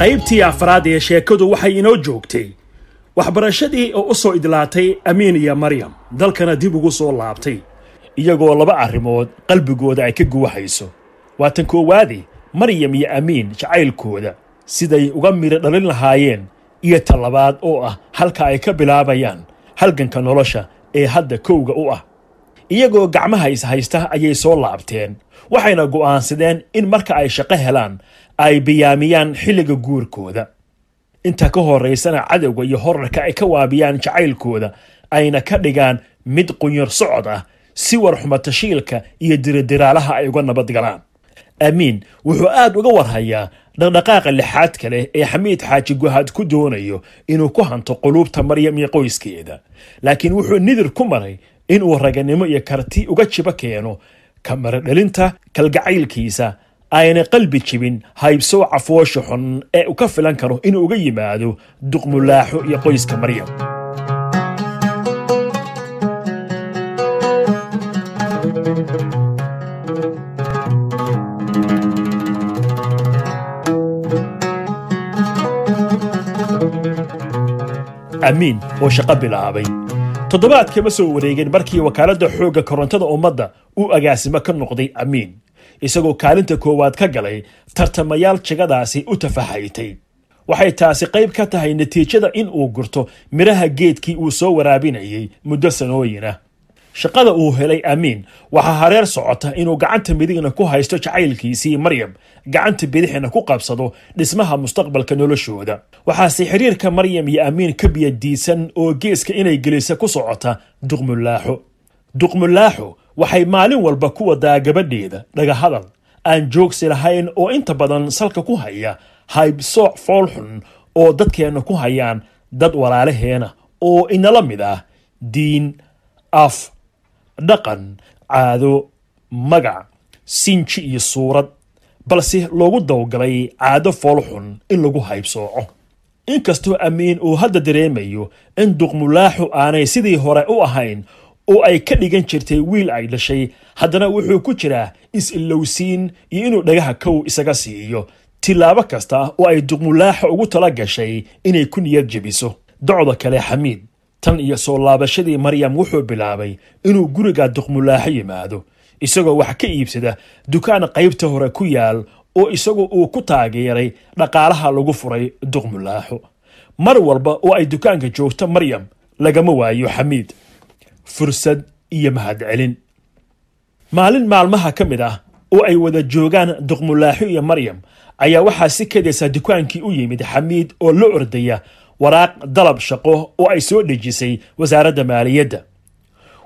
qaybtii afraad ee sheekadu waxay inoo joogtay. Waxbarashadii oo u soo idlaatay amiin iyo maryam dalkana dib ugu soo laabtay. Iyagoo laba arrimood qalbigooda ay ka guwaxayso waa tan koowaadii maryam iyo amiin jacaylkooda siday uga midho dhalin lahaayeen iyo ta labaad oo ah halka ay ka bilaabayaan halganka nolosha ee hadda kowga u ah iyagoo gacmaha is haysta ayay soo laabteen. Waxayna go'aansadeen in marka ay shaqo helaan ay biyaamiyaan xilliga guurkooda. Inta ka horaysana cadowga iyo horarka ay ka waabiyaan jacaylkooda ayna ka dhigaan mid qunyar socod ah si warxuma tashiilka iyo diradiraalaha ay uga nabad galaan. Amiin wuxuu aad uga warhayaa dhaqdhaqaaqa lixaadka leh ee xamiid xaaji guhaad ku doonayo inuu ku hanto quluubta maryam iyo qoyskeeda. Laakiin wuxuu nidir ku maray inuu raganimo iyo karti uga jibo keeno. Kamaradhalinta kalgacaylkiisa ayna qalbi jibin haybsooca foosha xun ee u ka filan karo inuu uga yimaado duqmulaaxo iyo qoyska maryam. Amiin oo shaqo bilaabay toddobaad kama soo wareegeen markii wakaaladda xoogga korontada ummadda uu agaasimo ka noqday amiin isagoo kaalinta koowaad ka galay tartamayaal jagadaasi u tafaxaytay. Waxay taasi qayb ka tahay natiijada in uu gurto midhaha geedkii uu soo waraabinayay muddo sanooyinah shaqada uu helay amiin. Waxaa hareer socota inuu gacanta midigna ku haysto jacaylkiisii maryam gacanta bidixna ku qabsado dhismaha mustaqbalka noloshooda. Waxaase xiriirka maryam iyo amiin ka biyadiisan oo geeska inay gelisa ku socota duqmulaaxo. Duqmulaaxo waxay maalin walba ku wadaa gabadheeda dhagahadal aan joogsi lahayn oo inta badan salka ku haya haybsooc foolxun oo dadkeenna ku hayaan dad walaalaheena oo inala mid ah diin af dhaqan caado magac sinji iyo suurad balse loogu dawgalay caado foolxun in lagu haybsooco. Inkastoo amiin uu hadda dareemayo in duqmulaaxu aanay sidii hore u ahayn oo ay ka dhigan jirtay wiil ay dhashay haddana wuxuu ku jiraa is-ilowsiin iyo inuu dhagaha kow isaga siiyo. Tilaabo kasta oo ay duqmulaaxa ugu tala gashay inay ku niyad jebiso. Docda kale xamiid tan iyo soo laabashadii maryam wuxuu bilaabay inuu guriga duqmulaaxo yimaado. Isagoo wax ka iibsada dukaan qaybta hore ku yaal oo isagu uu ku taageeray dhaqaalaha lagu furay duqmulaaxo mar walba oo ay dukaanka joogto maryam lagama waayo xamiid fursad iyo mahadcelin. Maalin maalmaha ka mid ah oo ay wada joogaan duqmulaaxo iyo maryam ayaa waxaa si kadaysa dukaankii u yimid xamiid oo la ordaya waraaq dalab shaqo oo ay soo dhejisay wasaaradda maaliyadda.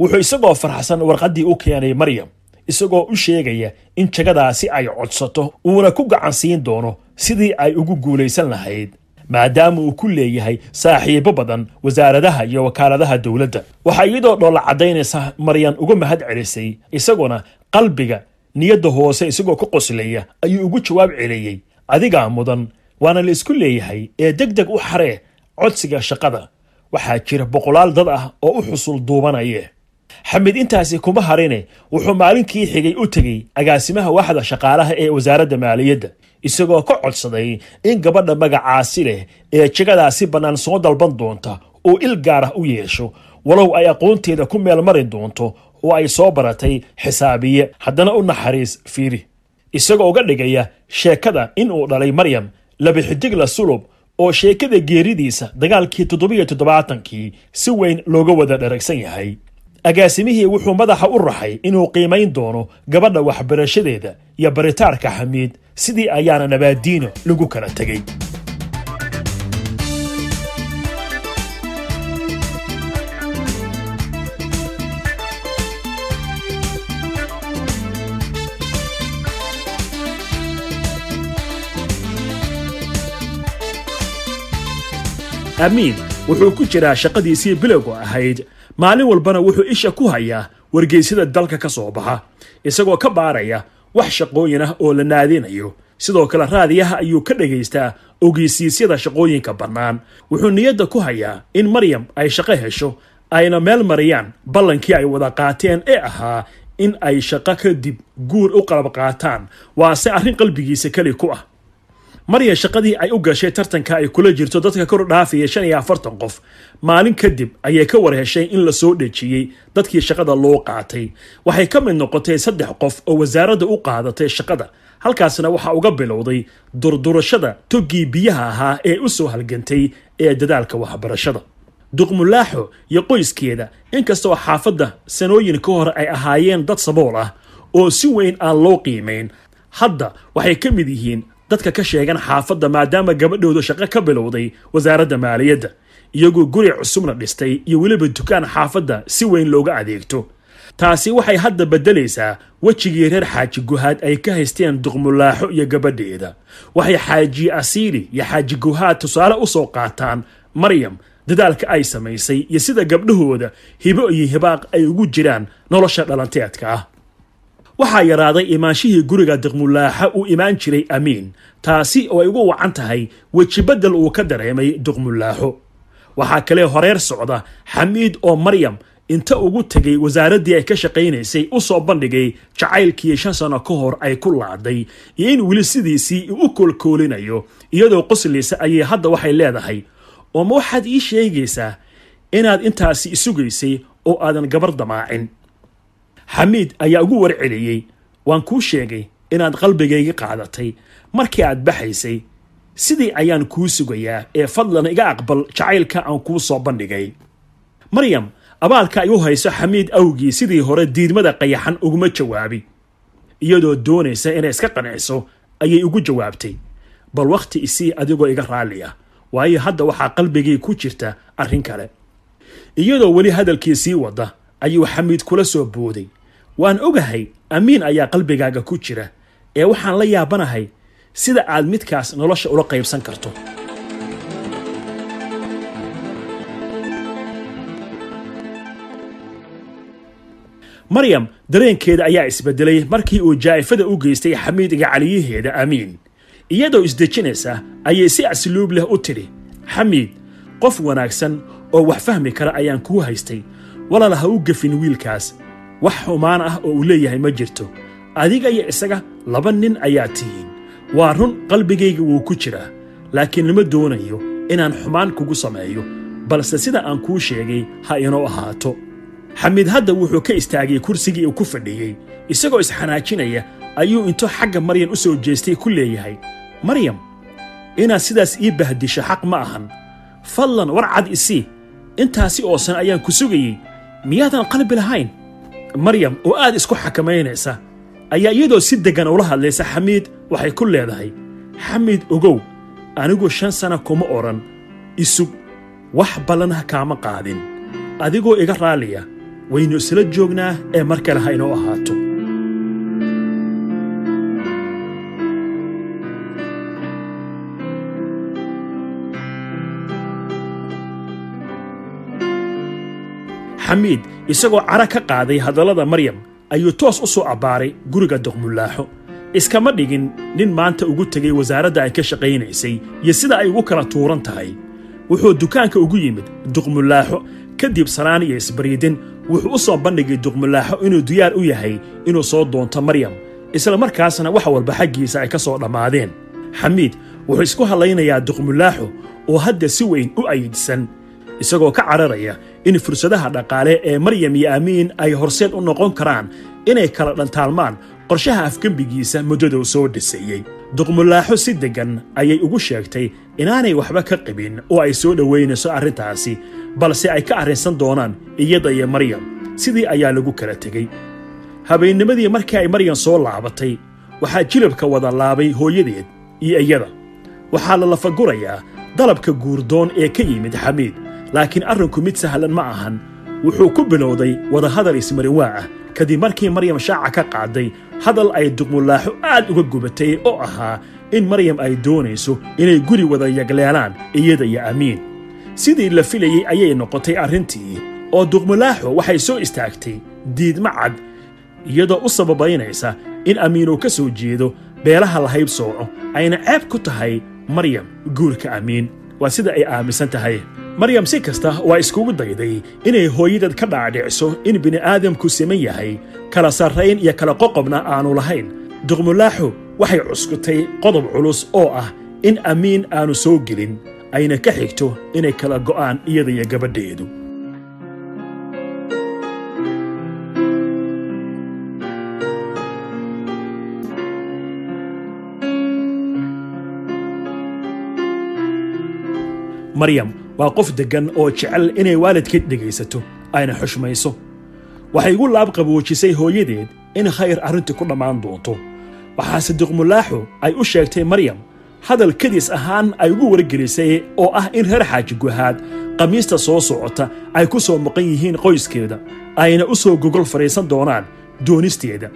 Wuxuu isagoo farxsan warqaddii u keenay maryam isagoo u sheegaya in jagadaasi ay codsato uuna ku gacan siin doono sidii ay ugu guulaysan lahayd maadaama uu ku leeyahay saaxiibo badan wasaaradaha iyo wakaaladaha dowladda. Waxaa iyadoo dhoolla caddaynaysa maryan uga mahad celisay isaguna qalbiga niyadda hoose isagoo ka qoslaya ayuu ugu jawaab celiyey adigaa mudan waana la isku leeyahay ee deg deg u xaree codsiga shaqada. Waxaa jira boqolaal dad ah oo u xusul duubanaye. Xamid intaasi kuma harine wuxuu maalinkii xigay u tegey agaasimaha waaxda shaqaalaha ee wasaaradda maaliyadda. Isagoo ka codsaday in gabadha magacaasi leh ee jegadaasi bannaan soo dalban doonta oo il gaar ah u yeesho. Walow ay aqoonteeda ku meel mari doonto oo ay soo baratay xisaabiye. Haddana u naxariis fiiri. Isagoo uga dhigaya sheekada in uu dhalay maryam labixidigla sulub oo sheekada geeridiisa dagaalkii toddobiyo toddobaatankii si weyn looga wada dharagsan yahay. Agaasimihii wuxuu madaxa u raxay inuu qiimayn doono gabadha waxbarashadeeda iyo baritaarka xamiid sidii ayaana nabaadiino lagu kala tegey amiin wuxuu ku jiraa shaqadiisii bilowga ahayd. Maalin walbana wuxuu isha ku hayaa wargeysyada dalka ka soo baxa isagoo ka baaraya wax shaqooyin ah oo la naadinayo. Sidoo kale raadiyaha ayuu ka dhagaystaa ogeysiisyada shaqooyinka bannaan. Wuxuu niyadda ku hayaa in maryam ay shaqo hesho ayna meel mariyaan ballankii ay wada qaateen ee ahaa in ay shaqo kadib guur u qalab qaataan. Waase arrin qalbigiisa keli ku ah maryan shaqadii ay u gashay tartanka ay kula jirto dadka kor dhaafaya shan iyo afartan qof maalin kadib ayay ka war heshay in la soo dhejiyey dadkii shaqada loo qaatay. Waxay ka mid noqotay saddex qof oo wasaaradda u qaadatay shaqada halkaasna waxaa uga bilowday durdurashada toggii biyaha ahaa ee u soo halgantay ee dadaalka waxbarashada. Duqmulaaxo iyo qoyskeeda inkastoo xaafadda sanooyin ka hor ay ahaayeen dad sabool ah oo si weyn aan loo qiimayn hadda waxay ka mid yihiin dadka ka sheegan xaafadda maadaama gabadhooda shaqo ka bilowday wasaaradda maaliyadda iyagoo guri cusubna dhistay iyo weliba dukaan xaafadda si weyn looga adeegto. Taasi waxay hadda beddelaysaa wejigii reer xaaji guhaad ay ka haysteen duqmulaaxo iyo gabadheeda. Waxay xaaji asiili iyo xaaji guhaad tusaale u soo qaataan maryam dadaalka ay samaysay iyo sida gabdhahooda hibo iyo hibaaq ay ugu jiraan nolosha dhalanteedka ah waxaa yaraaday imaanshihii guriga duqmulaaxa uu imaan jiray amiin. Taasi oo ay ugu wacan tahay wejibeddel uu ka dareemay duqmulaaxo waxaa kale horeer socda xamiid oo maryam inta ugu tegay wasaaraddii ay ka shaqaynaysay u soo bandhigay jacaylkii shan sano ka hor ay ku laaday iyo in weli sidiisii u koolkoolinayo iyadoo qoslaysa ayay hadda waxay leedahay oo ma waxaad ii sheegaysaa inaad intaasi isugaysay oo aadan gabar damaacin xamiid ayaa ugu warceliyey. Waan kuu sheegay inaad qalbigayga qaadatay. Markii aad baxaysay sidii ayaan kuu sugayaa ee fadlan iga aqbal jacaylka aan kuu soo bandhigay. Maryam abaalka ay u hayso xamiid awgii sidii hore diidmada qayaxan uguma jawaabi. Iyadoo doonaysa inay iska qanciso ayay ugu jawaabtay. Bal wakhti isii adigoo iga raalli ah waayo hadda waxaa qalbigii ku jirta arrin kale. Iyadoo weli hadalkii sii wada ayuu xamiid kula soo booday waan ogahay amiin ayaa qalbigaaga ku jira ee waxaan la yaabanahay sida aad midkaas nolosha ula qaybsan karto. Maryam dareenkeeda ayaa isbedelay markii uu jaa'ifada u geystay xamiid gacaliyaheeda amiin. Iyadoo isdejinaysa ayay si asluub leh u tidhi xamiid qof wanaagsan oo wax fahmi kara ayaan kuu haystay. Walaal ha u gefin wiilkaas wax xumaan ah oo uu leeyahay ma jirto. Adiga iyo isaga laba nin ayaa tihiin. Waa run qalbigayga wuu ku jiraa laakiin lama doonayo inaan xumaan kugu sameeyo balse sida aan kuu sheegay ha inoo ahaato. Xamiid hadda wuxuu ka istaagay kursigii uu ku fadhiyey isagoo isxanaajinaya ayuu intuu xagga maryam u soo jeestay ku leeyahay. Maryam inaad sidaas ii bahdisho xaq ma ahan. Fadlan war cad isii intaasi oosan ayaan ku sugayey miyaadan qalbi lahayn maryam oo aad isku xakamaynaysa ayaa iyadoo si deggan ula hadlaysa xamiid waxay ku leedahay. Xamiid ogow anigu shan sana kuma odhan isug wax ballanah kaama qaadin. Adigoo iga raalliya waynu isla joognaa ee mar kale ha inoo ahaato. Xamiid isagoo cara ka qaaday hadallada maryam ayuu toos u soo abbaaray guriga duqmulaaxo. Iskama dhigin nin maanta ugu tegay wasaaradda ay ka shaqaynaysay iyo sida ay ugu kala tuuran tahay. Wuxuu dukaanka ugu yimid duqmulaaxo kadib sanaan iyo isbariidin wuxuu u soo bandhigay duqmulaaxo inuu diyaar u yahay inuu soo doonto maryam isla markaasna wax walba xaggiisa ay ka soo dhammaadeen xamiid wuxuu isku hadlaynayaa duqmulaaxo oo hadda si weyn u ayidsan isagoo ka cararaya in fursadaha dhaqaale ee maryam iyo amiin ay horseed u noqon karaan inay kala dhantaalmaan qorshaha afgembigiisa muddaduu soo dhiseeyey. Duqmulaaxo si deggan ayay ugu sheegtay inaanay waxba ka qabin oo ay soo dhowaynayso arrintaasi balse ay ka arrinsan doonaan iyada iyo maryam. Sidii ayaa lagu kala tegey. Habeennimadii markii ay maryam soo laabatay waxaa jilabka wada laabay hooyadeed iyo iyada. Waxaa la lafagurayaa dalabka guurdoon ee ka yimid xamiid laakiin arrinku mid sahlan ma ahan. Wuxuu ku bilowday wadahadal ismarinwaa ah kadib markii maryam shaaca ka qaaday hadal ay duqmulaaxo aad uga gubatay oo ahaa in maryam ay doonayso inay guri wada yagleelaan iyada iyo amiin. Sidii la filayey ayay noqotay arrintii oo duqmulaaxo waxay soo istaagtay diidma cad iyadoo u sababaynaysa in amiin uu ka soo jeedo beelaha la hayb sooco ayna ceeb ku tahay maryam guurka amiin. Waa sida ay aaminsan tahay maryam si kasta waa iskugu dayday inay hooyadeed ka dhaadhicso in bini'aadamku siman yahay kala sarrayn iyo kala qoqobna aanu lahayn. Duqmulaaxo waxay cuskutay qodob culus oo ah in amiin aanu soo gelin ayna ka xigto inay kala go'aan iyada iyo gabadheedu. Maryam waa qof deggan oo jecel inay waalidkeed dhegaysato ayna xushmayso. Waxay igu laab qaboojisay hooyadeed in khayr arrintii ku dhammaan doonto. Waxaa sadiqmulaaxu ay u sheegtay maryam hadal kadis ahaan ay ugu wargelisay oo ah in reer xaaji guhaad khamiista soo socota ay ku soo maqan yihiin qoyskeeda ayna u soo gogol fadhiisan doonaan doonisteeda.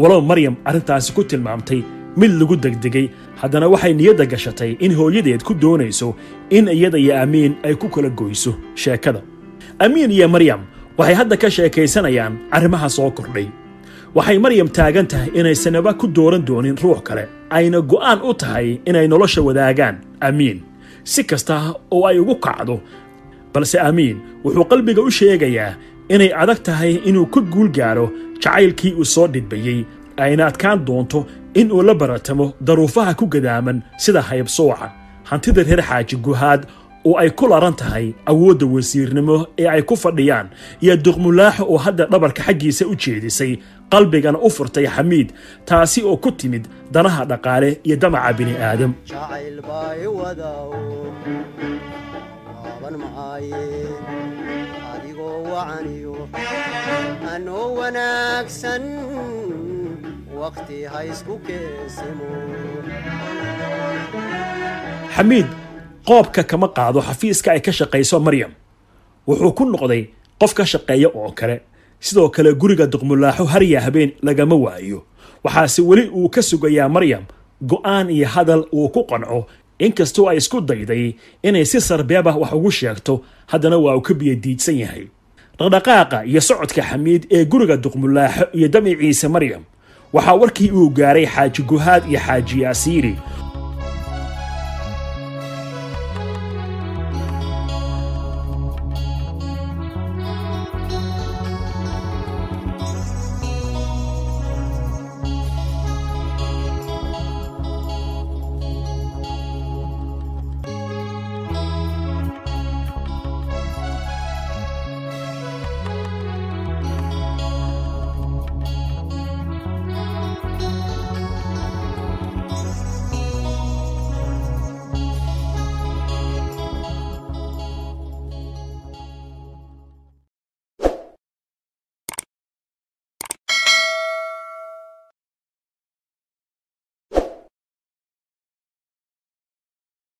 Walow maryam arrintaasi ku tilmaamtay mid lagu degdegay. Haddana waxay niyadda gashatay in hooyadeed ku doonayso in iyada iyo amiin ay ku kala goyso sheekada. Amiin iyo maryam waxay hadda ka sheekaysanayaan arrimaha soo kordhay. Waxay maryam taagan tahay inaysanaba ku dooran doonin ruux kale. Ayna go'aan u tahay inay nolosha wadaagaan. Amiin si kasta oo ay ugu kacdo. Balse amiin wuxuu qalbiga u sheegayaa inay adag tahay inuu ka guul gaaro jacaylkii uu soo dhidbayey ayna adkaan doonto in uu la baratamo daruufaha ku gadaaman sida haybsooca hantida reer xaaji guhaad oo ay ku laran tahay awoodda wasiirnimo ee ay ku fadhiyaan iyo duqmulaaxo oo hadda dhabarka xaggiisa u jeedisay qalbigana u furtay xamiid taasi oo ku timid danaha dhaqaale iyo damaca bini'aadam adigoo anoo wanaagsan xamiid qoobka kama qaado xafiiska ay ka shaqayso maryam wuxuu ku noqday qof ka shaqeeya oo kale sidoo kale guriga duqmulaaxo harya habeen lagama waayo waxaase weli uu ka sugayaa maryam go'aan iyo hadal uu ku qanco inkastoo ay isku dayday inay si sarbeeb ah wax ugu sheegto haddana waa uu ka biyadiidsan yahay dhaqdhaqaaqa iyo socodka xamiid ee guriga duqmulaaxo iyo damiciisa maryam waxaa warkii uu gaaray xaaji guhaad iyo xaaji yaasiiri